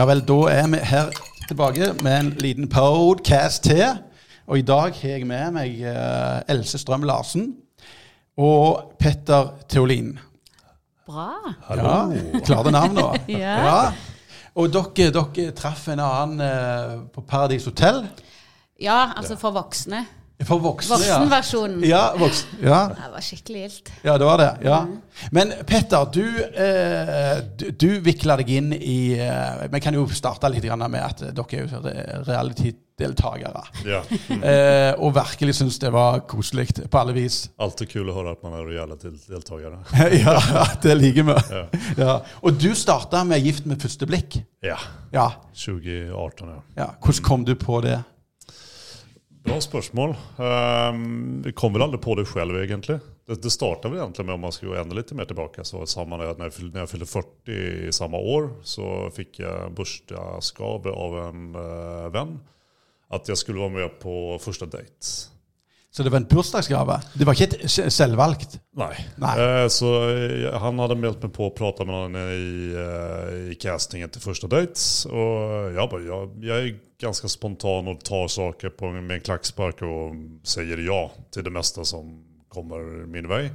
Ja vel, da er vi her tilbake med en liten podcast til. Og i dag har jeg med meg eh, Else Strøm Larsen og Petter Theolin. Bra. Ja, klarte navn nå. Ja. Og dere, dere traff en annen eh, på Paradis Hotel. Ja, altså for voksne. For voksne, ja. Voksenversjonen. Ja, voksen, ja. Det var skikkelig gildt. ja, det var det. ja. Men Petter, du, eh, du, du vikla deg inn i eh, Vi kan jo starte litt med at dere er jo re- reality-deltakere. Ja. Eh, og virkelig syns det var koselig på alle vis. Alltid kul å høre at man er reality-deltakere. ja, det liker vi. Ja. Ja. Og du starta med 'Gift med første blikk'. ja. Ja. 2018, ja. ja. Hvordan kom du på det? Bra spørsmål. Um, vi kom vel aldri på det selv, egentlig. Det, det startet vel egentlig med, om man skal gå enda litt mer tilbake, så samme når jeg, når jeg fylte 40 i samme år, så fikk jeg bursdagsgave av en uh, venn at jeg skulle være med på første date. Så det var en bursdagsgave? Det var ikke et selvvalgt? Nei. Nei. Eh, så han hadde meldt meg på å prate med henne i, eh, i castingen til første date. Og jeg bare, jeg, jeg er ganske spontan og tar saker på, med en klackspark og sier ja til det meste som kommer min vei.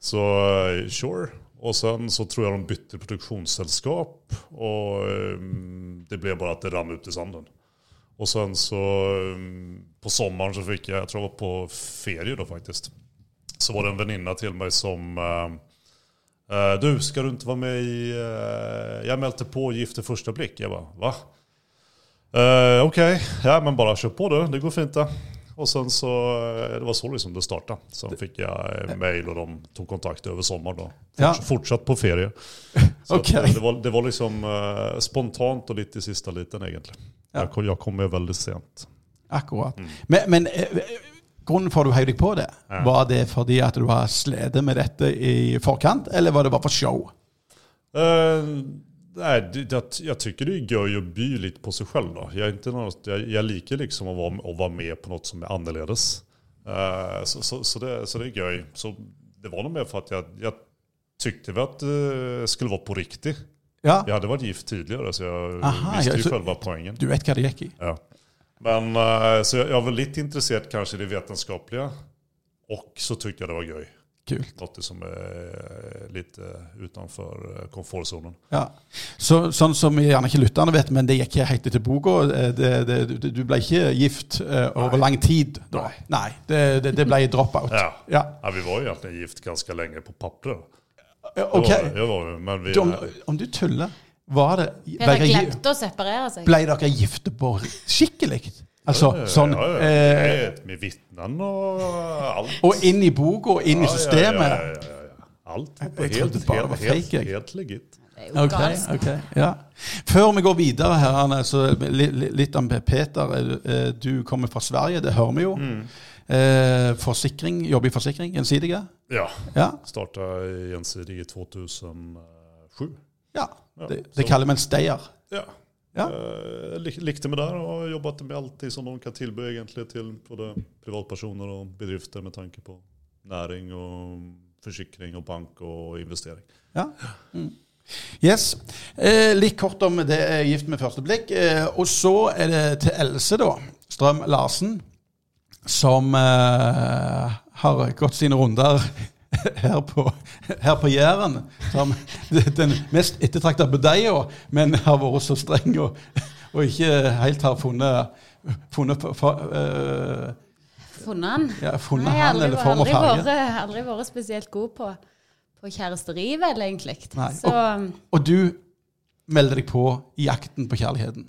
Så eh, sure. Og sen så tror jeg de bytte produksjonsselskap, og um, det ble bare at det rann ut i sanden. Och sen så um, på sommaren så fick jag, jag tror jag var på ferie då faktiskt. Så var det en väninna till mig som uh, uh, Du, ska du inte vara med i... Uh, jag meldte på Gift i första blick. Jag bara, va? Uh, Okej, ja men bara kör på du, det går fint det. Och sen så, eh, det var så liksom det starta. Sen fikk jeg mail og de tog kontakt over sommaren då. Ja. Fortsatt på ferie. Så okay. det, var, det var liksom uh, spontant og litt i sista liten egentlig. Ja. Jeg, kom, jeg kom med veldig sent. Akkurat. Men, men eh, grunnen for at du heiv deg på det, Ja. var det fordi at du har slitt med dette i forkant, eller var det bare for show? Eh, nej, det, det, jag tycker det gøy å by litt på seg selv. Då. Jag, är inte något, jag, jag liker liksom å være, å være med på noe som er annerledes. Uh, så, så, så, det, så det er gøy. Så det var nog mer for at jeg, jeg tyckte väl att det skulle være på riktig. Ja, Jeg hadde vært gift tidligere, så jeg Aha, visste ja, jo så- själva poängen. du vet hva det gikk i. Ja. Men uh, så jeg, jeg var litt interessert kanskje i det vetenskapelige, og så tyckte jeg det var gøy. Kult. Noe som er litt eh, utenfor komfortsonen. komfortzonen. Ja. Så, sånn som gjerne ikke lytterne vet, men det gikk helt etter boka. eh, Det, det, du- ble ikke gift uh, over lang tid da? Nei. det, det, det ble drop-out. Ja. Ja. Ja, vi var jo egentlig gift ganske lenge på papiret. Okay. Var, vi, Om, om du tuller, var det dere, glemte å separere seg. ble dere gifte på skikkelig? Altså sånn ja, ja, eh, ja, Med vitnene og alt. Og inn i boka og inn i systemet? Ja, ja, ja, ja. Alt var på helt, helt, helt, helt legit. Ok, ok, ja. Før vi går videre her, Anne, så li, li, litt om Peter. Eh, Du kommer fra Sverige, det hører vi jo. Mm. Eh, forsikring, Jobber i forsikring, gjensidige. Ja. Ja. Starta gjensidig i 2007. ja. Ja, Det, det kaller vi en stayer. Ja. Ja. Eh, likte meg der og jobbet med alltid som de kan tilby egentlig til både privatpersoner og bedrifter med tanke på næring og forsikring og bank og investering. Ja. Mm. Yes. Eh, litt kort om det er gift med første blikk. Eh, og så er det til Else, da. Strøm Larsen. Som eh, har gått sine runder her på, her på Jæren. Som den mest ettertrakta budeia, men har vært så streng og, og ikke helt har funnet, funnet eh, Funnet han? ja, funnet Nei, har han eller form og farge. Jeg vært, aldri vært spesielt god på, på kjæresteri, vel, egentlig. Nei, Så Og du melder deg på i jakten på kjærligheten.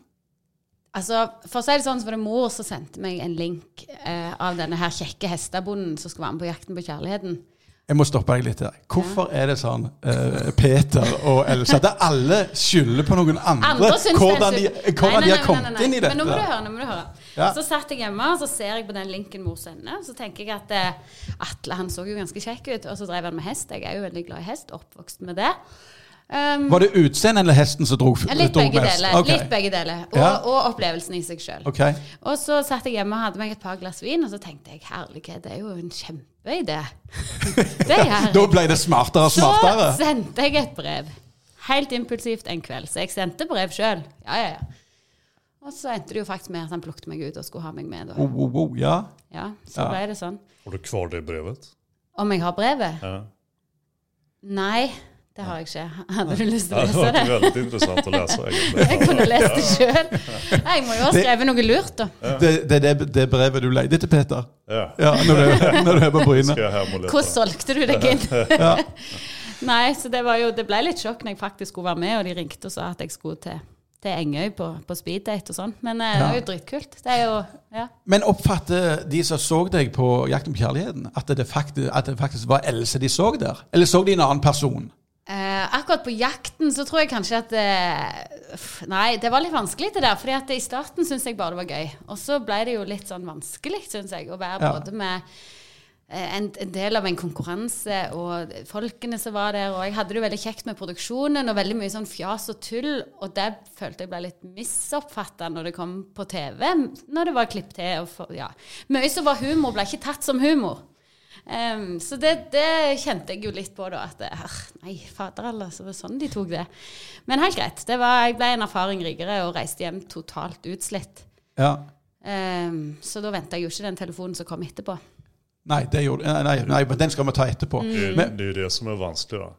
altså, for å si det sånn, så var det mor som sendte meg en link eh, av denne her kjekke hestebonden som skulle være med på Jakten på kjærligheten. Jeg må stoppe deg litt her. Hvorfor er det sånn uh, Peter og Elsa at alle skylder på noen andre? Andre hvordan de, hvordan Nei, de har kommet nei, nei. inn i Men nå må du dette. høre. nå må du høre. Ja. Så satt jeg hjemme og så ser jeg på den linken mor sender. Så tenker jeg at eh, Atle han så jo ganske kjekk ut, og så drev han med hest. Jeg er jo veldig glad i hest, oppvokst med det. Um, Var det utseendet eller hesten som dro, litt drog begge mest? deler. okay. Litt begge deler. Og, Ja. og opplevelsen i seg sjøl. Okay. Og så satt jeg hjemme og hadde meg et par glass vin, og så tenkte jeg herlighet, det er jo en kjempeidé. Da ble det smartere og smartere. Så sendte jeg et brev. Helt impulsivt en kveld. Så jeg sendte brev sjøl. Ja, ja, ja. Og så endte det jo faktisk med at han plukket meg ut og skulle ha meg med. Da. Oh, oh, oh, ja. Ja, så Ja. ble det sånn. Har du kvar det brevet? Om jeg har brevet? Ja. Nei, det har jeg ikke. Hadde du lyst til Det å hadde lese vært det? veldig interessant å lese. egentlig. Jeg kunne lest det sjøl. Jeg må jo ha skrevet noe lurt, da. Det, det er det, det brevet du leide til Peter? Ja. Ja, når du, når du er på Bryne? Hvordan solgte du deg inn? Ja. Nei, så det var jo Det ble litt sjokk når jeg faktisk skulle være med, og de ringte og sa at jeg skulle til, til Engøy på, på speeddate og sånn. Men eh, det er jo dritkult. Det er jo Ja. Men oppfatter de som så deg på Jakten på kjærligheten, at det, faktisk, at det faktisk var Else de så der? Eller så de en annen person? Eh, akkurat på jakten så tror jeg kanskje at eh, Nei, det var litt vanskelig det der. fordi at i starten syntes jeg bare det var gøy. Og så ble det jo litt sånn vanskelig, syns jeg, å være Ja. både med eh, en, en del av en konkurranse og folkene som var der. Og jeg hadde det jo veldig kjekt med produksjonen og veldig mye sånn fjas og tull. Og det følte jeg ble litt misoppfatta når det kom på TV, når det var klipp til. Og for, ja. Mye som var humor, ble ikke tatt som humor. Em, så det, det kjente jeg jo litt på, da. At det, ah, nei, fader alle, så var det sånn de tok det. Men helt greit. Det var, jeg ble en erfaring rikere og reiste hjem totalt utslitt. Ja. Um, så da venta jeg jo ikke den telefonen som kom etterpå. Nei, det gjorde, nei, nei, nei, men den skal vi ta etterpå. Mm. Det, Men, det jo det som er vanskelig, da.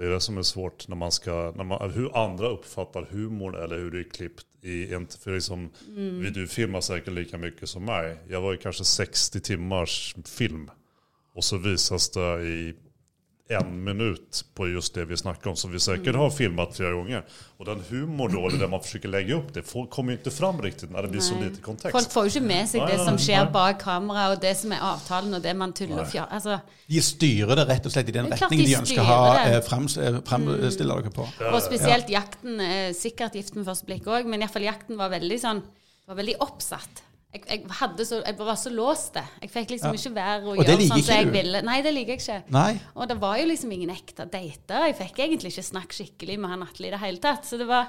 Det er det som er svårt når man skal når man, hur andre oppfatter humorn eller hvordan det er klippt. I en, för liksom, Mm. Du filmer sikkert like mye som meg. Jeg var jo kanskje 60 timers film. Och så visas det i en minut på just det vi snackar om. Som vi säkert Mm. har filmat flera gånger. Och den humor då, det där man försöker lägga upp det, folk kommer ju inte fram riktigt när det blir så lite kontext. Folk får jo ikke med seg det som skjer bak kamera, og det som er avtalen, og det man tuller og fjar... Altså, de styrer det rett og slett i den retningen de de ønsker å ha, eh, frems, eh, fremstille dere på. Og spesielt jakten, eh, sikkert giften med første blikk òg, men iallfall jakten var veldig sånn var veldig oppsatt. Jeg, jeg, så, jeg var så låst. det. Jeg fikk liksom Ja. ikke være og, Og gjøre sånn som jeg du? ville. Nei, det liker jeg ikke. Nei. Og det var jo liksom ingen ekte dater. Jeg fikk egentlig ikke snakke skikkelig med han Atle i det hele tatt. Så det var,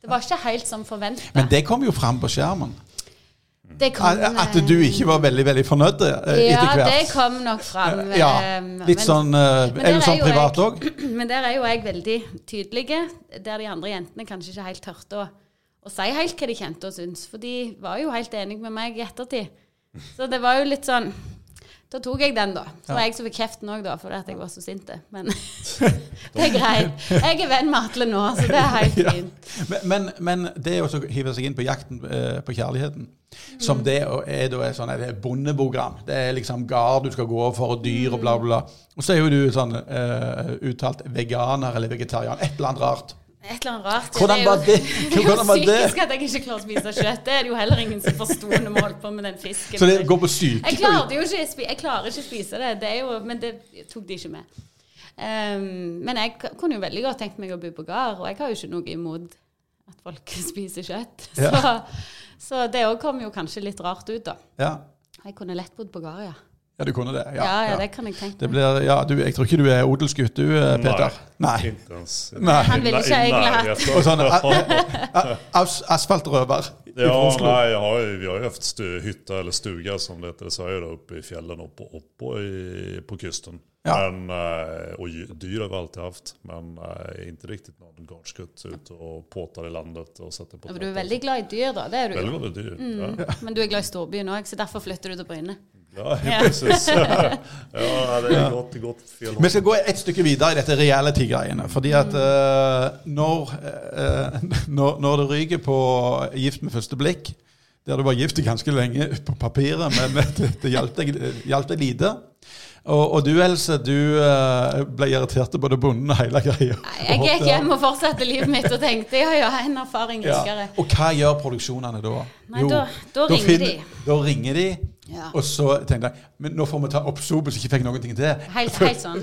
det var ikke helt som forventa. Men det kom jo fram på skjermen. Kom, At, at du ikke var veldig veldig fornøyd etter etter Ja, det kom nok fram. Ja, eh, Litt men- sånn eh, men Er du sånn privat òg? Men der er jo jeg veldig tydelig, der de andre jentene kanskje ikke helt tørte å, å si helt hva de kjente og syntes. For de var jo helt enige med meg i ettertid. Så det var jo litt sånn Da tok jeg den, da. Så var jeg som fikk kjeften òg, da, fordi at jeg var så sint. Men det er greit. Jeg er venn med Atle nå, så det er helt Ja. fint. Men, men, men det å hive seg inn på jakten eh, på kjærligheten, som Mm. det er da et sånn et bondeprogram Det er liksom gard du skal gå for, og dyr og bla, bla, bla. Og så er jo du sånn eh, uttalt veganer eller vegetarian. Et eller annet rart. Et eller annet rart. Hvordan er var jo- det? Det er jo Hvordan var det? psykisk at jeg ikke klarer å spise kjøtt. Det er det jo heller ingen som forsto når vi holdt på med den fisken. Så det går på Jeg syke. klarte jo ikke, jeg klarer ikke å spise det, det er jo, men det tok de ikke med. Um, men jeg kunne jo veldig godt tenkt meg å bo på gard, og jeg har jo ikke noe imot at folk spiser kjøtt. Ja. Så, så det òg kom jo kanskje litt rart ut, da. Ja. Jeg kunne lett bodd på gard, ja. Ja, du kunne det. Ja, ja, ja. det kan jeg tenke Det meg. blir, ja, du, jeg tror ikke du er odelsgutt, du, eh, Peter? Nei. nei. Han ville ikke egentlig hatt. Og sånn a- as, asfaltrøver Ja, fra Oslo. nej, jag har vi har jo hatt hytte eller stuga som det heter i Sverige då, oppe i fjellene oppå, på, och i, på kysten. Ja. Men, eh, och dyr har vi alltid haft, men ikke riktig riktigt någon gårdsgutt ut og påtar i landet Og sätter på Ja, men Du er veldig glad i dyr, da. Det er du Veldig, veldig dyr. Mm. Ja. Men du er glad i storbyen òg, så derfor flytter du til Bryne. Ja, Ja. ja, det Vi skal gå et stykke videre i dette reality-greiene. Fordi at uh, når, uh, når, når det ryker på Gift med første blikk, der du var gift ganske lenge på papiret, men det, det hjalp deg, lite. Og, og du, Else, du uh, ble irritert på både bonden og hele greia. Jeg gikk hjem og fortsatte livet mitt og tenkte ja, ja, en erfaring Ja. rikere. Og hva gjør produksjonene da? Nei, da- da ringer finner- de. Da ringer de, Ja. og så tenkte jeg men nå får vi ta oppsopet så ikke fikk noen ting til. Helt, helt sånn.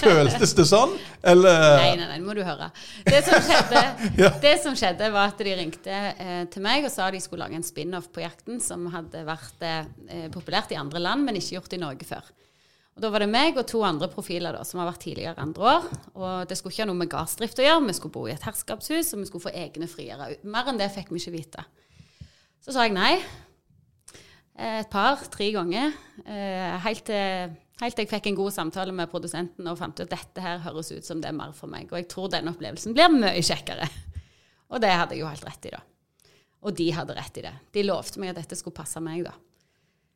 Føltes det sånn, eller? Nei, nei, nei, må du høre. Det som skjedde, Ja. det som skjedde var at de ringte eh, til meg og sa de skulle lage en spin-off på jakten som hadde vært eh, populært i andre land, men ikke gjort i Norge før. Og Da var det meg og to andre profiler da, som har vært tidligere andre år. Og Det skulle ikke ha noe med gardsdrift å gjøre. Vi skulle bo i et herskapshus, og vi skulle få egne friere. Mer enn det fikk vi ikke vite. Så sa jeg nei. Eh, Et par, tre ganger. Eh, Helt til, Helt til jeg fikk en god samtale med produsenten og fant ut at dette her høres ut som det er mer for meg. Og jeg tror den opplevelsen blir mye kjekkere. Og det hadde jeg jo helt rett i, da. Og de hadde rett i det. De lovte meg at dette skulle passe meg, da.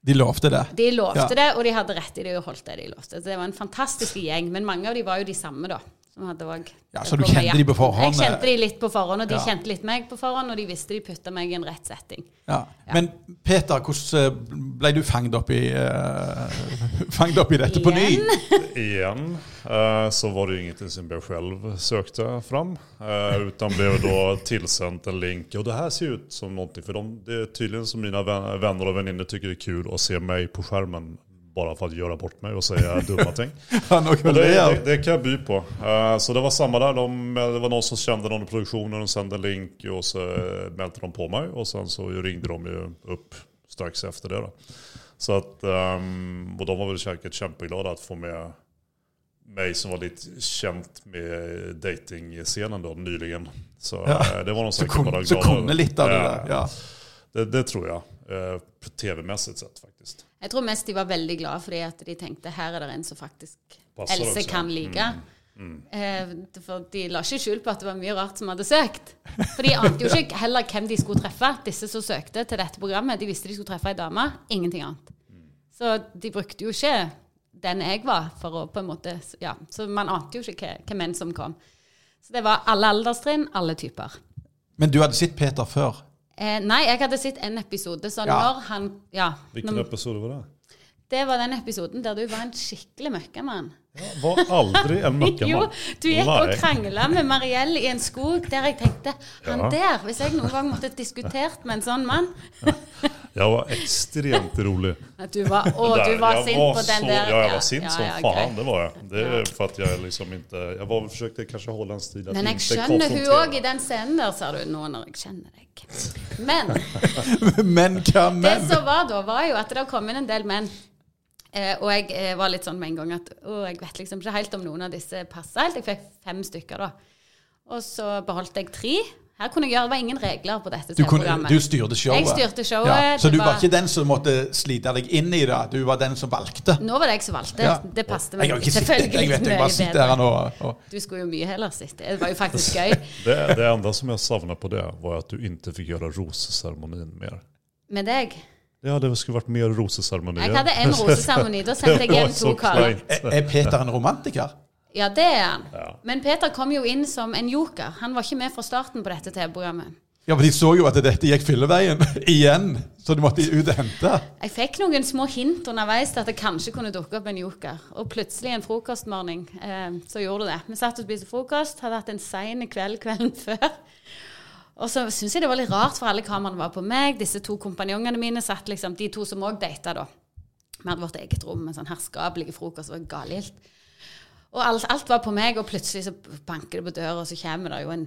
De lovte det. De lovte Ja. det, og de hadde rett i det og holdt det de lovte. Så det var en fantastisk gjeng. Men mange av de var jo de samme, da. Som hadde òg Ja, så du kjente de på forhånd, Jeg kjente de litt på forhånd, og de Ja. kjente litt meg på forhånd, og de visste de putta meg i en rett setting. Ja. Men Peter, hvordan eh, ble du fanget opp i, uh, fanget opp i dette på ny? Igjen. Igen eh, så var det ju ingenting som jeg selv søkte fram. uh, utan ble da tilsendt en link. Og det her ser ut som noe, for de, det er tydeligvis som mine venner og venninner syns det er kul å se meg på skärmen. Bara för att göra bort mig och säga dumma ting. Och det, det, kan jag by på. Uh, så det var samma där. De, det var någon som kände någon i produktionen och sände en länk och så meldte mälte de på mig. Och sen så ringde de ju upp strax efter det. Då. Så att, um, och de var väl säkert kämpeglada att få med mig som var lite känt med datingscenen då nyligen. Så Ja. eh, det var noen sikkert bare bara kunne, så kom det litt av det Ja. Ja. det, det tror jag. Eh, tv-mässigt sett faktiskt. Jeg tror mest de var veldig glade fordi at de tenkte her er det en som faktisk Passer Else også. kan like. Eh, for de la ikke skjul på at det var mye rart som hadde søkt. For de ante jo ikke heller hvem de skulle treffe, disse som søkte til dette programmet. De visste de skulle treffe ei dame, ingenting annet. Så de brukte jo ikke den jeg var, for å på en måte Ja, så man ante jo ikke hvem menn som kom. Så det var alle alderstrinn, alle typer. Men du hadde sett Peter før? Eh, nei, jeg hadde sett en episode, så Ja. når han Ja. Hvilken Når, episod var det? det var den episoden der du var en skikkelig møkkamann. Jag var aldri en møkkamann. Jo, du gikk og Nej. krangla med Mariell i en skog der jeg tenkte Han Ja. der, hvis jeg noen gang måtte diskutert med en sånn mann Jeg var ekstremt rolig. At du var, Å, du var sint var på den så, der. Ja, jeg var sint ja, som ja, fan. Det var jeg. Det er for at jeg liksom ikke Jeg var, forsøkte kanskje å holde en stil Men jeg skjønner hun konfrontera. òg i den scenen der, sa du, nå når jeg kjenner deg. Men men hva det som var da, var jo at det kom inn en del menn. Eh, og jeg eh, var litt sånn med en gang at å, jeg vet liksom ikke helt om noen av disse passa helt. Jeg fikk fem stykker, da. Og så beholdt jeg tre. Her kunne jeg gjøre, Det var ingen regler på dette TV-programmet. du styrte showet? Jeg styrte showet. Ja, så du var var- ikke den som måtte slite deg inn i det? Du var den som valgte? Nå var det jeg som valgte. Ja. Det passet meg selvfølgelig. Jeg vet, jeg bare sitter her nå. og- Du skulle jo mye heller sitte. Det var jo faktisk gøy. Det, det enda som jeg savna på det var at du ikke fikk gjøre roseseremonien mer. Med deg. Ja, det skulle vært mer roseceremonier. Jeg hadde en roseseremoni. Da sendte jeg hjem to kaller. Er, er Peter en romantiker? Ja, det er han. Ja. Men Peter kom jo inn som en joker. Han var ikke med fra starten på dette TV-programmet. Ja, for De så jo at dette gikk fylleveien igjen, så du måtte ut og hente. Jeg fikk noen små hint underveis til at det kanskje kunne dukke opp en joker. Og plutselig en frokostmorgen eh, så gjorde det det. Vi satt og spiste frokost, hadde hatt en sein kveld kvelden før. Og så syns jeg det var litt rart, for alle kameraene var på meg. Disse to kompanjongene mine satt liksom, de to som òg data, da. Vi hadde vårt eget rom med sånn herskapelig frokost. Det var galilt. Og alt, alt var på meg, og plutselig så banker det på døra, og så kommer det jo en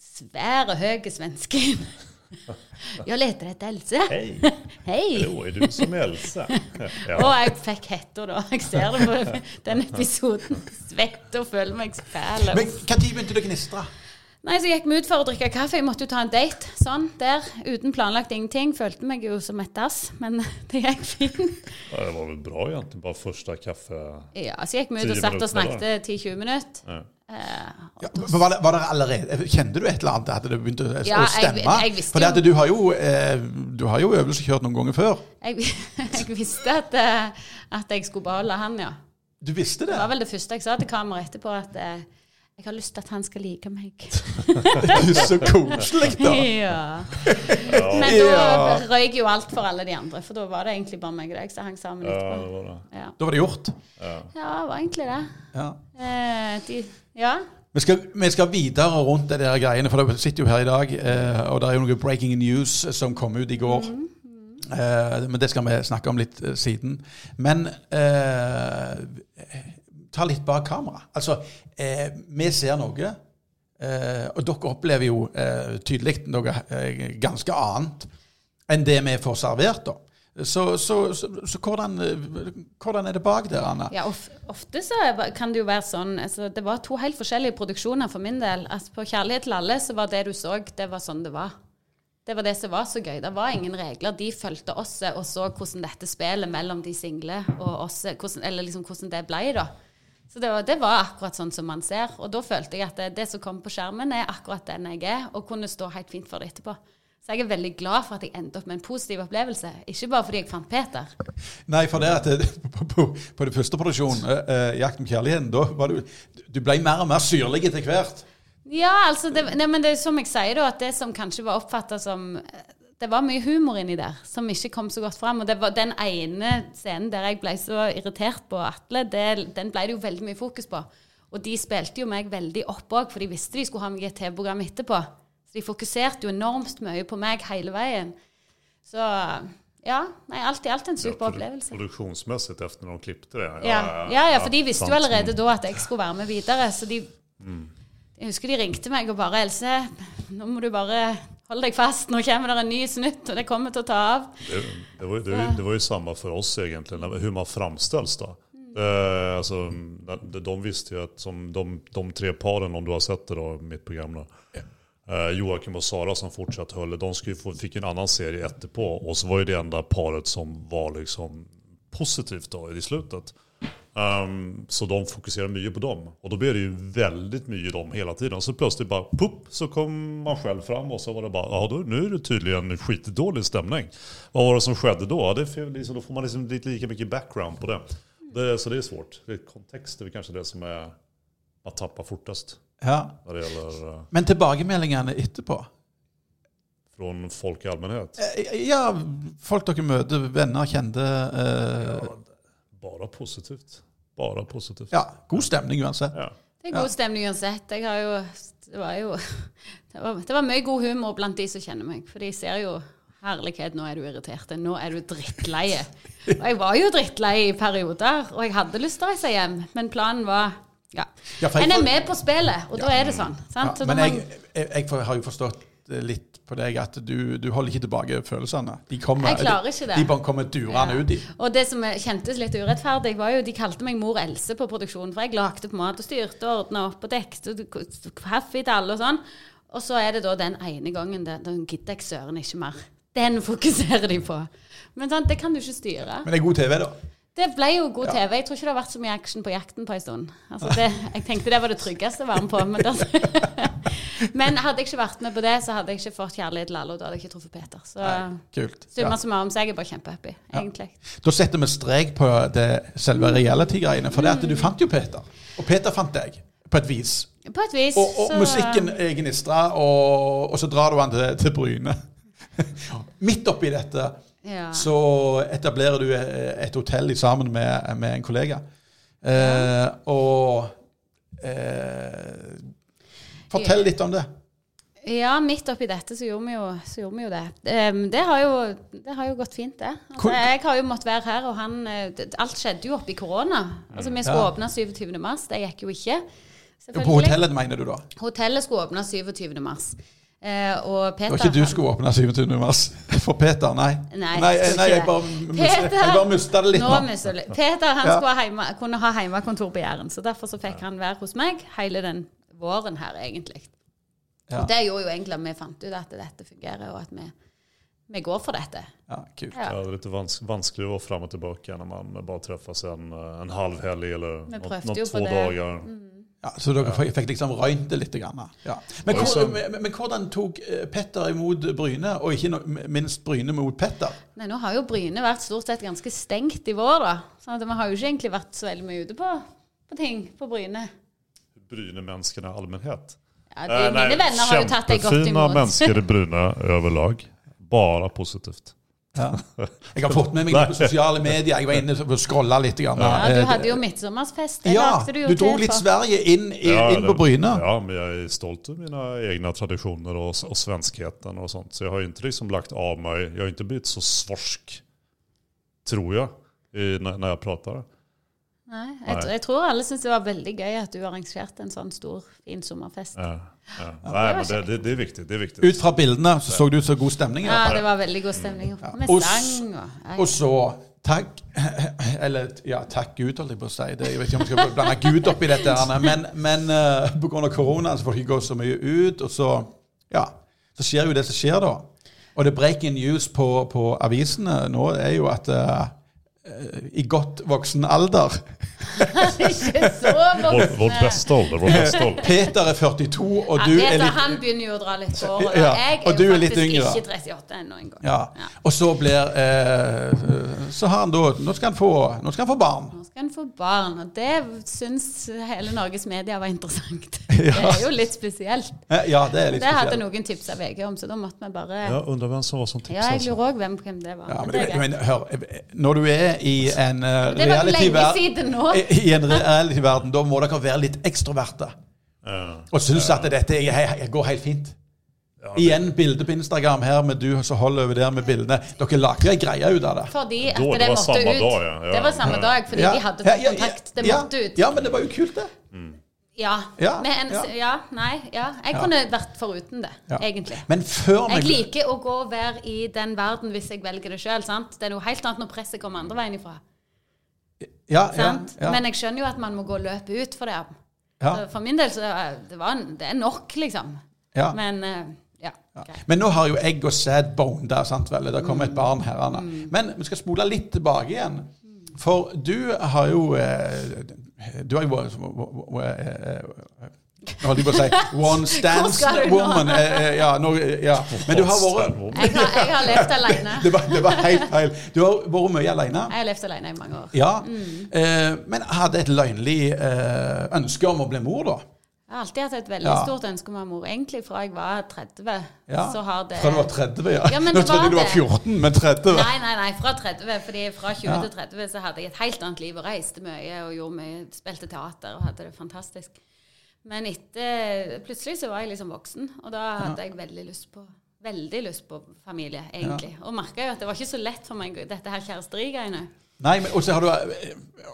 svær og høy svenske inn. Jeg leter etter Else. Hei. Hei. Jo, er du som er Else? Ja. Og jeg fikk hetta da. Jeg ser det på den episoden. Svett og føler meg fæl. Men når begynte det å gnistre? Nei, så gikk vi ut for å drikke kaffe. Jeg måtte jo ta en date sånn der. Uten planlagt ingenting. Følte meg jo som et dass, men det gikk fint. Ja, det var vel bra egentlig, bare første kaffe... Ja, Så gikk vi ut og satt og snakket 10-20 minutter. Ja. Eh, Ja, men var, det, var det allerede Kjente du et eller annet? Hadde det begynt å, å Ja, jeg- stemme? jeg visste For det at du har jo eh, Du har jo øvelseskjørt noen ganger før. jeg, jeg visste at, eh, at jeg skulle beholde han, ja. Du visste det? Det var vel det første jeg sa til kameraet etterpå, at eh, jeg har lyst til at han skal like meg. Så koselig, da. Ja. Men da Ja. røyk jo alt for alle de andre, for da var det egentlig bare meg og deg som hang sammen Ja, etterpå. det var det. Ja. Da var det gjort. Ja. ja, det var egentlig det. Ja. Eh, de, ja. Vi skal, vi skal videre rundt det der greiene, for dere sitter jo her i dag, eh, og det er jo noe breaking news som kom ut i går. Eh, men det skal vi snakke om litt eh, siden. Men eh, ta litt bak kamera. Altså, eh, vi ser noe, eh, og dere opplever jo eh, tydelig noe eh, ganske annet enn det vi får servert. da. Så, så, så, så hvordan, eh, hvordan er det bak der, Anna? ja of, ofte så kan det jo være sånn altså, Det var to helt forskjellige produksjoner for min del. Altså, på 'Kjærlighet til alle' så var det du så, det var sånn det var. Det var det som var så gøy. Det var ingen regler. De fulgte oss og så hvordan dette spillet mellom de single og oss hvordan, Eller liksom hvordan det ble, da. Så det var, det var akkurat sånn som man ser. Og da følte jeg at det, det som kom på skjermen, er akkurat den jeg er, og kunne stå helt fint for det etterpå. Så jeg er veldig glad for at jeg endte opp med en positiv opplevelse. Ikke bare fordi jeg fant Peter. Nei, for det at det, på, på, på det første produksjonen, eh, eh, 'Jakt om kjærligheten', da var du Du ble mer og mer syrlig etter hvert. Ja, altså det, nei, men det er som jeg sier, da, at det som kanskje var oppfatta som Det var mye humor inni der som ikke kom så godt fram. Og det var den ene scenen der jeg ble så irritert på Atle, det, den ble det jo veldig mye fokus på. Og de spilte jo meg veldig opp òg, for de visste de skulle ha meg i et TV-program etterpå. Så de fokuserte jo enormt mye på meg hele veien. Så ja, nei, alt i alt en super opplevelse. Produksjonsmessig efter når de klippte det. Ja, ja, ja, for de visste jo allerede da at jeg skulle være med videre. Så de Jeg husker de ringte meg og bare 'Else, nå må du bare holde deg fast. Nå kommer det en ny snutt, og det kommer til å ta av'. Det, det, var, det, det var jo samme for oss egentlig, hur man framstilles. da. Eh, altså, de, de visste jo at som de, de tre paren, om du har sett det da, mitt program da, eh, Joakim og Sara som fortsatt holdt, de få, fikk en annen serie etterpå og så var jo det enda paret som var liksom positivt da i slutet. Um, så de fokuserar mye på dem. Og da blir det jo veldig mye dem hele tiden. Så plutselig bare pop, så kom man selv fram og så var det bare ja nå er är det tydeligvis skitdålig stemning. Hva var det som skjedde da? Ja, Det liksom, da får man liksom litt lika mye background på det. det så det er svårt. Det kontekst är väl det som er man tappa fortest. Ja. Det gäller eh, Men tilbakemeldingene etterpå Fra folk i allmänhet. Eh, Ja, folk dere møter, venner, kjente Uh, Ja, bara positivt. Bare positivt. Ja, god stemning uansett. Ja. Det er god stemning uansett. Jeg har jo Det var jo det var, det var mye god humor blant de som kjenner meg. For de ser jo Herlighet, nå er du irritert. Nå er du drittleie. Og jeg var jo drittleie i perioder, og jeg hadde lyst til å reise hjem, men planen var Ja. Ja, En er med på spillet, og da er det sånn. Ja, men da jeg, jeg, jeg har jo forstått litt på deg at du, du holder ikke tilbake følelsene. De kommer, Jeg klarer ikke det. De bare kommer durende Ja. ut i. Og det som kjentes litt urettferdig, var jo de kalte meg mor Else på produksjonen. For jeg lagde på mat og styrte og ordna opp og dekket og kaffe til alle og sånn. Og så er det da den ene gangen det, Da gidder jeg søren ikke mer. Den fokuserer de på. Men sant, det kan du ikke styre. Men det er god TV, da. Det ble jo god TV. Jeg tror ikke det har vært så mye action på jakten på en stund. Altså det, jeg tenkte det var det tryggeste å være med på. Men, det, men hadde jeg ikke vært med på det, så hadde jeg ikke fått kjærlighet til alle, og da hadde jeg ikke truffet Peter. Så summa Ja. summarum så er jeg bare kjempehappy, egentlig. Da setter vi strek på det selve reality-greiene. For det at du fant jo Peter. Og Peter fant deg, på et vis. På et vis. Og, og så- musikken er gnistra, og, og så drar du han til, til Bryne. Midt oppi dette ja. så etablerer du eh, et hotell sammen med, med en kollega. Eh, og eh, Fortell litt om det. ja, midt oppi dette så gjorde vi jo, så gjorde vi jo det. Det, har jo, det har jo gått fint, det. Altså, jeg har jo måttet være her, og han eh, Alt skjedde jo oppi korona. Altså, vi skulle Ja. åpne 27. mars, det gikk jo ikke. På hotellet, mener du da? Hotellet skulle åpne 27. mars. Eh, og Det var ikke du skulle åpne 27. mars for Peter, nei? Nei, nei, jeg nei jeg, bare, det. jeg bare mista det litt Nå. Peter han Ja. skulle ha heima, kunne ha hjemmekontor på Jæren, så derfor så fikk han være hos meg hele den våren her, egentlig. Ja, Og det gjorde jo egentlig at vi fant ut at dette fungerer, og at vi, vi går for dette. ja, kult. Ja. Ja, det er litt vans vanskelig å gå fram og tilbake når man bare träffas en, en halv helg eller noen to dager. Mm. Ja, så dere fikk fikk liksom røynt det litt? Grann, ja. men, Og hvor, så- men, men hvordan tok eh, Petter imot Bryne, og ikke no, minst Bryne mot Petter? Nei, nå har jo Bryne vært stort sett ganske stengt i vår, da. Så at vi har jo ikke egentlig vært så veldig mye ute på, på ting på Bryne. Bryne människorna i allmennhet. Ja, eh, mine venner har jo tatt deg godt imot. Kjempefine mennesker i Bryne overlag. Bara positivt. Ja. Jeg har fått med meg på sosiale medier. Jeg var inne og scrolla litt. Grann, Ja, du hadde jo midtsommersfest. Det Ja, du du dro litt for. Sverige inn, i, inn på det- Bryne. Ja, men jeg er stolt av mine egne tradisjoner og, og svenskheten og sånt. Så jeg har ikke liksom lagt av meg Jeg har ikke blitt så svorsk, tror jeg, i, når jeg jag pratar. Nei, jeg, jeg tror alle syns det var veldig gøy at du arrangerte en sånn stor, fin sommerfest. Ja, ja. Nei, men det, det, det er viktig, Det er viktig, Ut fra bildene så så det ut som god stemning. Ja, det var veldig god stemning. Med sang og Og så takk Eller ja, takk Gud, holdt jeg på å si. Det, jeg vet ikke om jeg skal blande Gud oppi dette, her, men, men uh, pga. korona så får vi ikke gå så mye ut. Og så ja, så skjer jo det som skjer, da. Og det breaking news på, på avisene nå er jo at eh, eh, i godt voksen alder Ikke så Vår, vår beste alder. Vår beste alder. Peter er 42, og Ja, du er Peter, litt han begynner jo å dra litt på året. Ja, Jeg er du jo er faktisk yngre. ikke 38 ennå engang. Ja. Og så blir eh, Så har han da Nå skal han få, nå skal han få barn. Nå skal han få barn, og det syns hele Norges media var interessant. Det er jo litt spesielt. Eh, Ja, det er litt Det hadde spesielt. noen tipsa VG om, så da måtte vi bare Ja, undrar vem som var som Ja, jeg lurer òg hvem, hvem det var. Ja, men, men det er men hør, når du er i en eh, Det var jo lenge reality-ver- i, i en reality-verden, da må dere være litt ekstroverte. Ja. Og synes at dette er, går helt fint. Igjen bilde på Instagram her med du som holder over der med bildene. Dere jo ei greie ut av det. Fordi at Da, det det, var måtte ut. dag, ja. Ja. Det var samme dag, fordi Ja, de hadde ja, fått kontakt. Det ja, måtte ut. Ja, men det var jo kult, det. Ja. Ja, Med en, ja. nei, ja. Jeg kunne vært foruten det, egentlig. Men før Jeg liker å gå og være i den verden hvis jeg velger det sjøl. Det er noe helt annet når presset kommer andre veien ifra. ja, ja, Sant? ja, Men jeg skjønner jo at man må gå og løpe ut for det. ja, For min del så er det, var, en- det er nok, liksom. ja. Men eh, ja. okay. Men nå har jo egg og sæd bonda, sant vel? Det kommer et barn her. Anna. Mm. Men vi skal spole litt tilbake igjen. For du har jo eh, Du har jo vært eh, Nå holdt jeg på å si One nå? woman. eh, eh, Ja, no, ja. Men du har vært Jeg har, jeg har levd alene. det var, det var helt feil. Du har vært mye alene. Jeg har levd alene i mange år. Ja. Eh, men hadde et løgnlig eh, ønske om å bli mor, da? Jeg har alltid hatt et veldig Ja. stort ønske om å være mor. Egentlig fra jeg var 30. Ja. Så har det Fra du var 30, ja. Ja, men Nå trodde jeg du var 14, men 30. Nei, nei, nei, fra 30. Fordi fra 20 Ja. til 30 så hadde jeg et helt annet liv og reiste mye og gjorde mye, spilte teater og hadde det fantastisk. Men etter Plutselig så var jeg liksom voksen, og da hadde jeg veldig lyst på Veldig lyst på familie, egentlig. Og merka jo at det var ikke så lett for meg, dette her kjæresteriegreiene. Nei, men også har du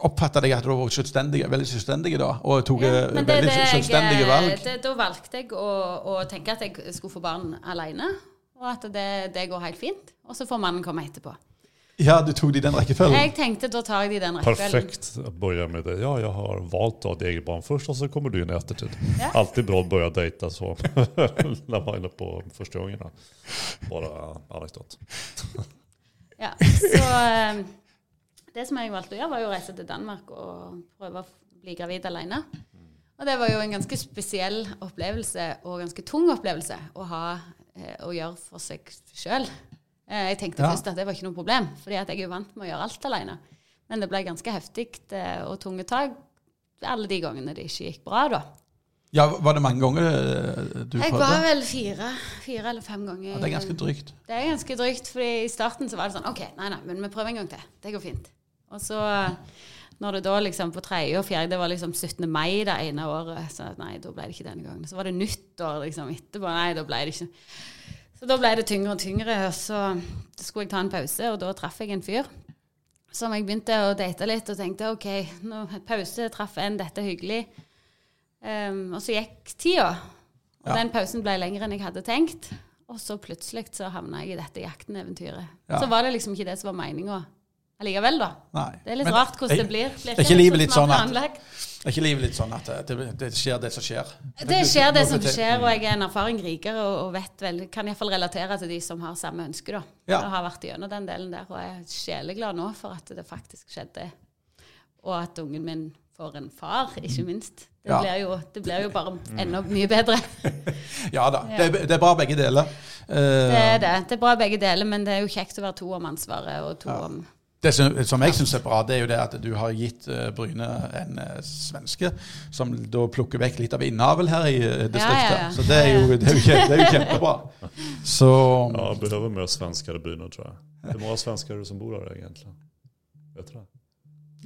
oppfatta deg at du var selvstendig, veldig selvstendig da, og tok Ja, eh, det er veldig det jeg, selvstendige valg. det, da valgte jeg å, å tenke at jeg skulle få barn alene, og at det, det går helt fint. Og så får mannen komme etterpå. Ja, du tok det i den rekkefølgen. Jeg tenkte da tar jeg det i den rekkefølgen. Perfekt å begynne med det. Ja, jeg har valgt å ha ett eget barn først, og så kommer du inn i ettertid. Ja. Alltid bra begynne å date så. Man är inne på første gangen. Bare anekdot. Ja, så eh, det som jeg valgte å gjøre, var jo å reise til Danmark og prøve å bli gravid alene. Og det var jo en ganske spesiell opplevelse, og ganske tung opplevelse, å ha eh, å gjøre for seg sjøl. Eh, jeg tenkte Ja. først at det var ikke noe problem, fordi jeg er jo vant med å gjøre alt alene. Men det ble ganske heftig eh, og tunge tak alle de gangene det ikke gikk bra, da. Ja, Var det mange ganger du prøvde? Jeg var vel fire, fire eller fem ganger. Ja, det er ganske drygt. Det er ganske drygt, fordi i starten så var det sånn OK, nei, nei, men vi prøver en gang til. Det går fint. Og så når det da liksom på tredje og fjerde Det var liksom 17. mai det ene året. Så nei, da ble det ikke denne gangen. Så var det nyttår liksom etterpå. Nei, da ble det ikke Så da ble det tyngre og tyngre. Og så skulle jeg ta en pause, og da traff jeg en fyr som jeg begynte å date litt og tenkte OK, nå pause, traff en, dette er hyggelig. Um, og så gikk tida, og Ja. den pausen ble lengre enn jeg hadde tenkt. Og så plutselig så havna jeg i dette jakten-eventyret. Ja. Så var det liksom ikke det som var meninga allikevel, da. Nei. Det er litt Men rart hvordan jeg, det blir. blir ikke livet litt sånn at- Er ikke livet litt sånn at det, det, det skjer det som skjer? Det skjer det som skjer, og jeg er en erfaring rikere og, og vet vel, kan iallfall relatere til de som har samme ønske. da. Ja. Og har vært gjennom den delen der, og jeg er sjeleglad nå for at det faktisk skjedde. Og at ungen min får en far, ikke minst. Det, Ja. blir, jo, det blir jo bare enda mye bedre. Ja da. Ja. Det, det er bra begge deler. Uh, Det er det. Det er bra begge deler, men det er jo kjekt å være to om ansvaret og to om Det som, som jeg syns er bra, det er jo det at du har gitt uh, Bryne en uh, svenske som da plukker vekk litt av innavl her i uh, distriktet. Ja, ja, ja. Så det er jo, det er jo, det er jo kjempebra. Så Ja, jag behøver mer svensker i Bryne, tror jeg. Det många svenskar är det som bor her, egentlig. Vet du det?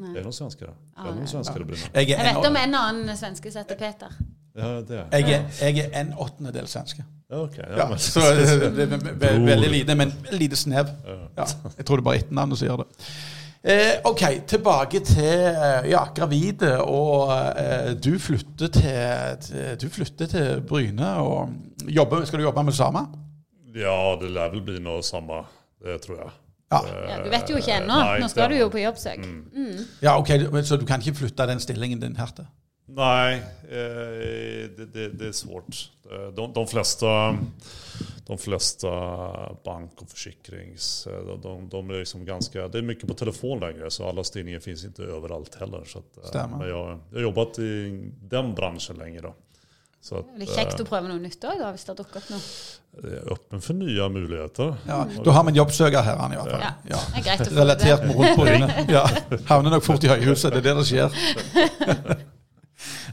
Nei. det er noen svensker Är Ja, det er ja. svenskar i byn? jeg Jeg vet om en, en annen svenske som heter Peter. Ja, det er. jeg er, jeg er en åttendedel svenske. Ja, Ja, Ja, men- så det det er ve- ve- veldig lite, men lite snev. Ja. Jeg tror det er bare etternavnet som gjør det. Eh, ok, tilbake til eh, ja, gravide. Og eh, du flytter til, til Du flytter til Bryne og jobber, Skal du jobbe med det samme? ja, det lær vel bli noe samme. Det tror jeg. Ja. Ja, du vet jo ikke ennå. Nå skal du jo på jobbsøk. Mm. Ja, ok, Så du kan ikke flytte den stillingen din her til? Nej, eh, det, det, det är svårt. Eh, De, de, flesta, de flesta bank och försäkrings... eh, De, de, de är liksom ganska, det är mycket på telefon längre så alla styrningar finns inte överallt heller. Så att, men jag, jag har jobbat i den branschen länge då. Så at, Det er kjekt å prøve noe nytt òg, hvis det har dukket opp noe. Jeg er åpen for nye muligheter. Ja, Da har vi en jobbsøker her, han, i hvert fall. Ja. Ja. Det er greit å få Relatert mot med rundt Bryne. Ja. Havner nok fort i høyhuset. Det er det det skjer.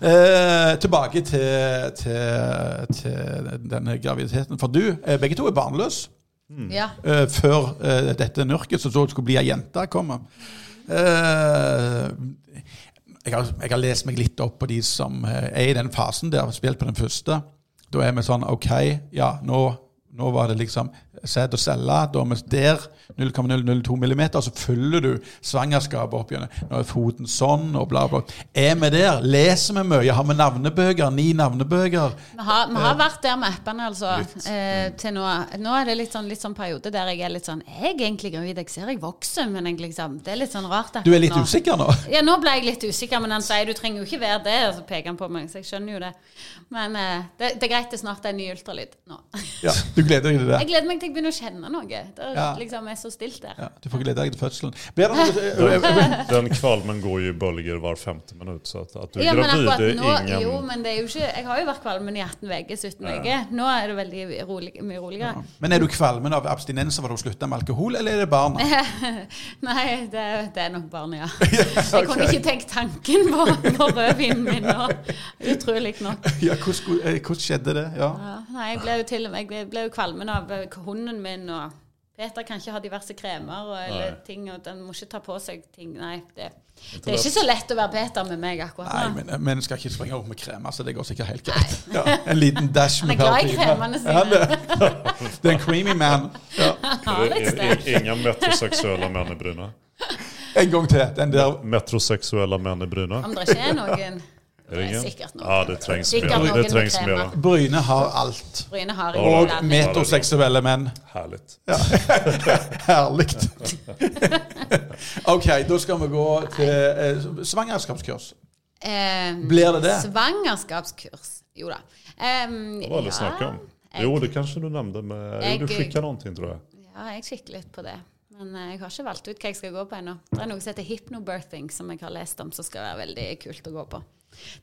Eh, tilbake til, til, til denne graviditeten. For du, eh, begge to er barnløse. Ja. eh, før eh, dette nørket som så skulle bli ei jente, kommer. Eh, jeg, har, jeg har lest meg litt opp på de som er i den fasen der, spilt på den første. Da er vi sånn OK, ja, nå, nå var det liksom sæd og celle. Da er der. 0,002 millimeter. Så følger du svangerskapet opp gjennom. Nå er foten sånn, og bla, bla. Er vi der? Leser vi mye? Har vi navnebøker? Ni navnebøker? Vi har, vi har vært der med appene, altså. Eh, til nå. nå er det litt sånn, litt sånn periode der jeg er litt sånn Jeg er egentlig gravid, jeg ser jeg vokser, men jeg liksom, det er litt sånn rart. Du er litt nå. usikker nå? Ja, nå ble jeg litt usikker, men han sier du trenger jo ikke være det. Og så peker han på meg, så jeg skjønner jo det. Men eh, det, det er greit, det snart er en ny ultralyd nå. Ja, Du gleder deg til det? Jeg gleder meg til begynner å kjenne noe. Det er Ja. liksom er så stilt der. Ja, du får glede deg til fødselen. Blir det noe Den, kvalmen går jo i bølger hver femte minutt, Så at, at du är Ja, men gravid nå, ingen... jo, men det er jo ikke Jeg har jo vært kvalmen i 18 uker, 17 uker. Nå er det veldig rolig, mye roligere. Men er du kvalmen av abstinenser fra du slutta med alkohol, eller er det barna? Nei, det, det er nok barna, ja. Jeg kunne ikke tenkt tanken på, på rødvinen min nå. Utrolig nok. Ja, hvordan, eh, hvordan skjedde det? Ja. Ja, nei, jeg ble jo til og med jeg ble jo kvalmen av eh, min, og Peter kan ikke ha diverse kremer og, eller Nei. ting, og den må ikke ta på seg ting. Nei, det, det er ikke så lett å være Peter med meg akkurat Nei, nå. men men skal ikke springe opp med kremer, så det går sikkert helt greit. Ja, en liten dash Han er glad i kremene Ja, sine. det, det er en creamy man. Ja. Ingen metroseksuelle sterk. i- Inga metrosexuella män i Bryne. En gang til. Den der Metroseksuelle menn i Bryne. Om det ikke er noen Är Det er sikkert noen. Ja, det trengs mye. Det trengs. Bryne har alt. Bryne har Og metroseksuelle menn. Härligt. Herlig. OK, da skal vi gå til eh, svangerskapskurs. Eh, Blir det det? Svangerskapskurs. Jo da. Um, det var det snack om? Jo, det kanskje du nevnte, Men, jo, du skikker noen ting, tror jeg. Ja, jeg kikker litt på det. Men eh, jeg har ikke valgt ut hva jeg skal gå på ennå. Det er noe som heter hypnobirthing, som jeg har lest om, som skal være veldig kult å gå på.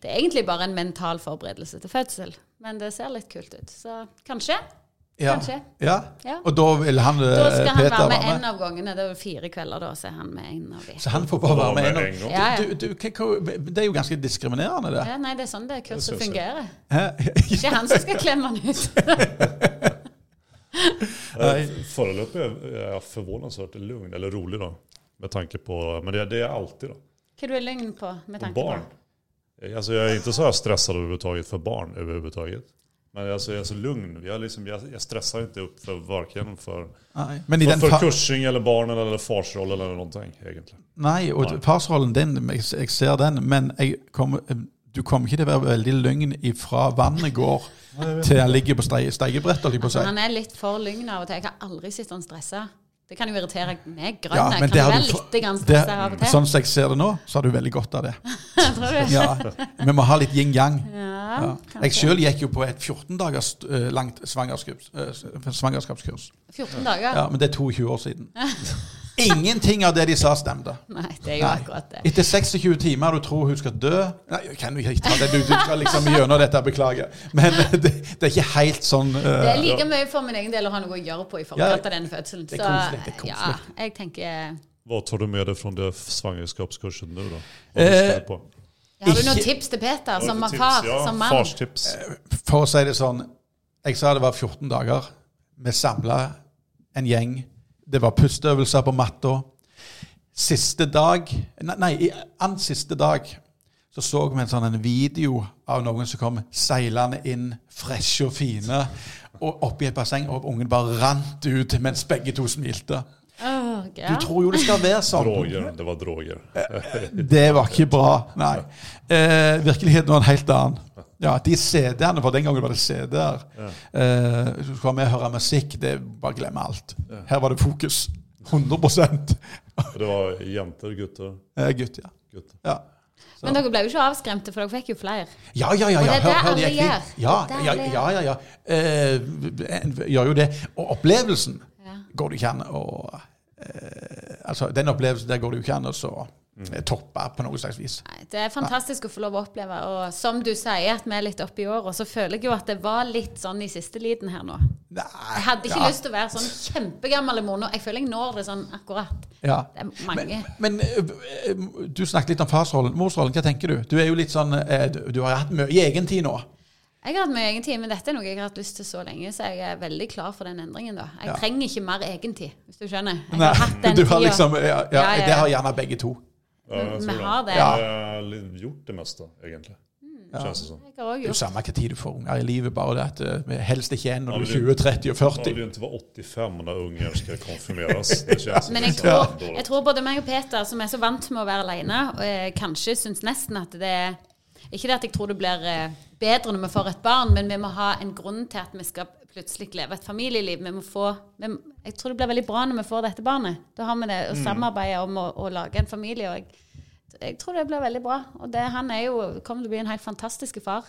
Det er egentlig bare en mental forberedelse til fødsel, men det ser litt kult ut. Så kanskje. Ja. Kanskje. Ja. Ja. Og da vil han med? Da skal han være med være en av gangene. Det er fire kvelder, da, så er han med en av de. Så han får bare være med en av. Ja, ja. Du, du, det er jo ganske diskriminerende, det. Ja, nei, det er sånn det kurset jeg. fungerer. Ikke han som skal klemme han ut. Foreløpig er jeg jag förvånansvärt lugn, eller rolig da, Med tanke på, men det, det er jag alltid da. Hva du er lugn på med tanke på? barn. Alltså jag är inte så här stressad överhuvudtaget för barn överhuvudtaget. Men alltså jag är så lugn. Jag, liksom, jag, jag stressar inte upp för varken för, Nei. För kursing eller barnen eller farsroll eller någonting egentligen. Nei, og Nei. farsrollen din, jeg, jeg ser den, men jeg kommer, du kommer ikke til å være veldig lugn ifra vannet går til han ligger på steig- steigebrettet, å. Altså, han er litt for lugn av og til. Jeg har aldri sett han stressa. Det kan jo irritere meg. Ja, Grønne men kan det være litt stressa av og til. Sånn som jeg ser det nå, så har du veldig godt av det. Tror du? Ja, Vi må ha litt yin-yang. Ja, Ja. Jeg sjøl gikk jo på et 14 dagers eh, langt svangerskaps, eh, svangerskapskurs. 14 dager? Ja, Men det er 22 år siden. Ingenting av det de sa, stemte. Nei, det er jo Nei. akkurat det. Etter 26 timer du tror hun skal dø Nei, jeg kan jo ikke ta det. Du, du skal liksom gjennom dette, beklager. Men det, det er ikke helt sånn uh, Det er like mye for min egen del å ha noe å gjøre på i forkant Ja, av denne fødselen. det er koselig, det er koselig. ja, jeg tenker Hva tar du med deg fra det svangerskapskurset nå, da? Eh? Har du noen tips til Peter som far, ja, som mann? Farstips. For å si det sånn Jeg sa det var 14 dager. Vi samla en gjeng. Det var pusteøvelser på matta. Siste dag Nei, nei annen siste dag så så vi en sånn en video av noen som kom seilende inn, freshe og fine, og oppi et basseng, og ungen bare rant ut mens begge to smilte. Åh, Du tror jo det skal være sånn. Droger, det var droger. Det var ikke bra, nei. Eh, virkeligheten var en helt annen. Ja, De CD-ene, for den gangen var det CD-er. Eh, så skal vi høre musikk, det bare glemme alt. Her var det fokus. 100% Det var jenter, gutter, eh, gutt, ja. gutter. ja. Men dere ble jo ikke avskremte, for dere fikk jo flere. Ja, ja, ja. Og det er det Hør, alle gjør. Ja, ja, ja. ja, ja. Eh, gjør jo det. Og opplevelsen Ja. går det ikke an å eh, Altså, den opplevelsen der går det jo ikke an å så, eh, toppe på noe slags vis. Nei, det er fantastisk å få lov å oppleve. Og som du sier, at vi er litt oppe i år, og så føler jeg jo at det var litt sånn i siste liten her nå. Nei, Jeg hadde ikke ja, lyst til å være sånn kjempegammel mor nå. Jeg føler jeg når det sånn akkurat. ja. Det er mange. Men men, du snakket litt om farsrollen. Morsrollen, hva tenker du? Du er jo litt sånn eh, Du har hatt mye egen tid nå. Jeg har hatt mye egentid, men dette er noe jeg har hatt lyst til så lenge, så jeg er veldig klar for den endringen. da. Jeg Ja. trenger ikke mer egentid, hvis du skjønner. Jeg Nei, har hatt den du har liksom, ja, ja, Ja, ja, Det har gjerne begge to. Ja, Vi har det. Ja. Jeg har gjort det meste, egentlig. Ja. det sånn. Jeg har også Det er jo samme hva tid du får unger i livet, bare det at eh, vi helst ikke er når du er 20, 30 og Man 40. vill ju inte være 85 når unger skal konfirmeres. Det känns Men jeg liksom tror, jeg tror både meg og Peter, som er så vant med å være alene, og eh, kanskje syns nesten at det er Ikke det at jeg tror det blir eh, bedre når vi får et barn, men vi må ha en grunn til at vi skal plutselig leve et familieliv. Vi må få, vi, jeg tror det blir veldig bra når vi får dette barnet. Da har vi det å samarbeide om å, å lage en familie. Og jeg, jeg tror det blir veldig bra. Og det, han er jo, kommer til å bli en helt fantastisk far.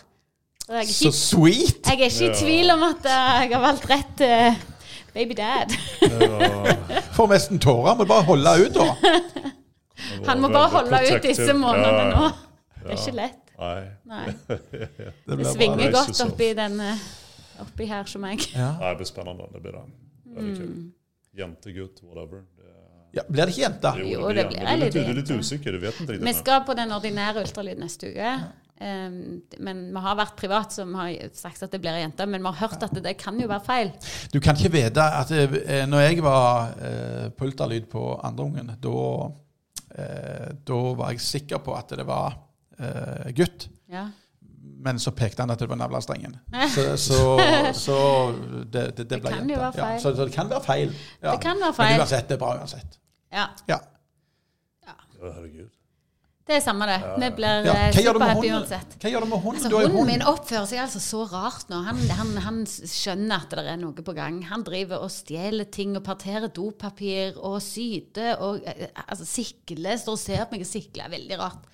Så jeg er Så sweet! jeg er ikke i tvil om at eh, jeg har valgt rett eh, baby dad. Får nesten tårer. Må bare holde ut, da. Han må bare holde ut disse månedene nå. Det er ikke lett. Nej. Nei. Det Det bra. svinger er godt oppi den eh, Oppi her som jeg. Ja. Nei, det blir spennende. Det blir det. Väldigt Mm. kul. Jentegutt, whatever. Ja, blir det ikke jente? Jo, det blir en du, lite jente. osäker, du vet inte Vi skal på den ordinære ultralyd neste uke. Um, men vi har vært privat som har sagt at det blir ei jente. Men vi har hørt at det kan jo være feil. Du kan ikke vite at eh, når jeg var eh, på ultralyd på andreungen, da eh, Da var jeg sikker på at det var eh, gutt. Ja. Men så pekte han at det var navlestrengen. Så, så, så det, det, det ble kan jo være feil. Ja, så, så det kan være feil. Ja. Det kan være Men uansett, det er bra uansett. Ja, Ja. Ja, herregud. det er samme det. Vi blir Ja. eh, superhappy uansett. Hva gjør du med hunden? Altså, du har hunden min oppfører seg altså så rart nå. Han, han, han skjønner at det er noe på gang. Han driver og stjeler ting og parterer dopapir og syter og eh, altså, sikler. Står og ser på meg og sikler. Er veldig rart.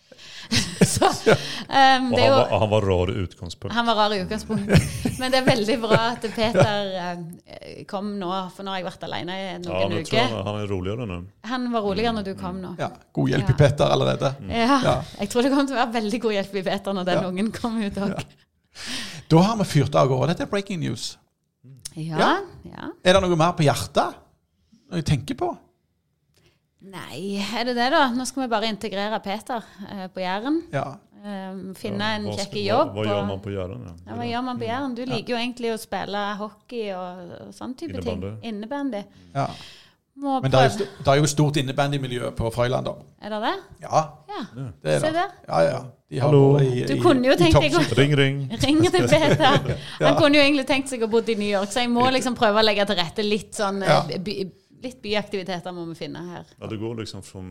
så um, er han, var, han var rar i utgangspunkt. han var rar i utgangspunktet. Men det er veldig bra at Peter eh, kom nå, for nå har jeg vært alene i noen ja, uker. han er roligere nå. Han var roligere når du kom nå. Ja, god hjelp i Peter allerede. Ja. Ja. Jeg tror det kommer til å være veldig god hjelp i Peter når den Ja. ungen kommer ut òg. Da har vi fyrt av gårde. Dette er breaking news. Ja. ja. Er det noe mer på hjertet? Noe jeg tenker på? Nei, er det det, da? Nå skal vi bare integrere Peter eh, på Jæren. Ja. Eh, finne en Vad kjekk jobb. Hva, hva, gjør man på Jæren? Ja? Ja, hva gjør man på Jæren? Du liker jo egentlig å spille hockey og, og sånn type Innebandy. ting. Innebandy. ja. Må Men det er, jo, et det er jo stort innebandymiljø på Frøyland, da. Er det det? Ja, Ja. det er Se det. der. Ja, ja. De har Hallo. i, Du kunne jo tenkt deg å- Ring, ring. Ring til Peter. Ja. Han kunne jo egentlig tenkt seg å bo i New York, så jeg må liksom prøve å legge til rette litt sånn eh, Ja. by, Litt byaktiviteter må vi finne her. Ja, det går liksom fra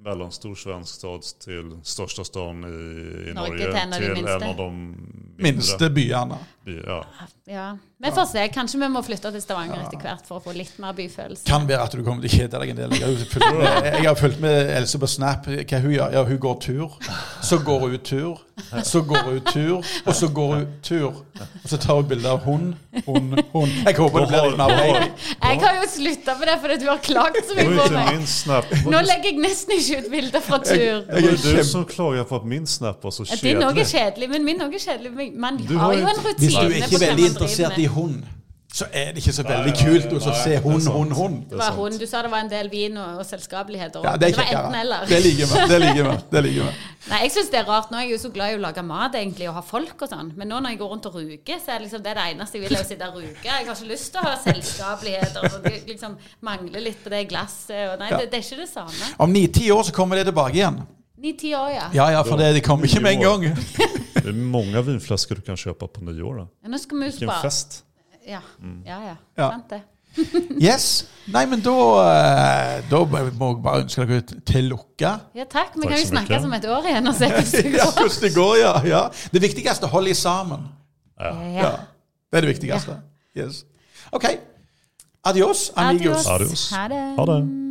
mellom stor svensk stad til største staden i, i Norge Norge til en av de till minste. en av de mindre. Minste byene. Ja. Ja. Vi får se. Kanskje vi må flytte til Stavanger etter hvert for å få litt mer byfølelse. Kan være at du kommer til å kjede deg en del. Jeg har, fulgt med, jeg har fulgt med Else på Snap. Hva hun gjør? Ja, hun går tur. Så går hun tur. Så går hun tur. Og så går hun tur. Og så tar hun bilde av hund, hund, hund. Jeg håper det blir litt mer baby. Jeg har jo slutta på det fordi du har klaget så mye på meg. Nå legger jeg nesten ikke ut bilder fra tur. Jeg, Jeg er du som klager på at min snap var så Ja, Din òg er kjedelig, men min òg er kjedelig. Man har har jo en rutine du er ikke veldig interessert i hund, så er det ikke så veldig kult å se hund, hund, hund. Det var hund. Du sa det var en del vin og, og selskapeligheter. Ja, det, det var enten eller. Det liker vi. Det liker vi. Det liker vi. Nei, jeg syns det er rart. Nå er jeg jo så glad i å lage mat egentlig og ha folk og sånn. Men nå når jeg går rundt og ruger, så er det liksom det, er det eneste jeg vil, er å sitte og ruge. Jeg har ikke lyst til å ha selskapeligheter. Og liksom mangler litt på det glasset. Og nei, Ja. det, det er ikke det samme. Om ni-ti år så kommer det tilbake igjen. Ni-ti år, ja. Ja, ja, for det, det kommer ikke med en gang. Det är många vinflaskor du kan köpa på nyår. Då. Ja, Nå skal vi ju Vilken spara. fest. Ja, ja. ja. Ja. Sant det. Yes. Nei, men da, eh, da må jeg bare ønske dere til lykke. Ja, takk. Vi kan jo så snakke mye. som et år igjen og se hvordan det Ja, går. hvordan det går, ja. ja. Det viktigste hold i sammen. Ja. Ja. Det er det viktigste. Yes. OK. Adios, amigos. Adios. Adios. Ha det. Ha det.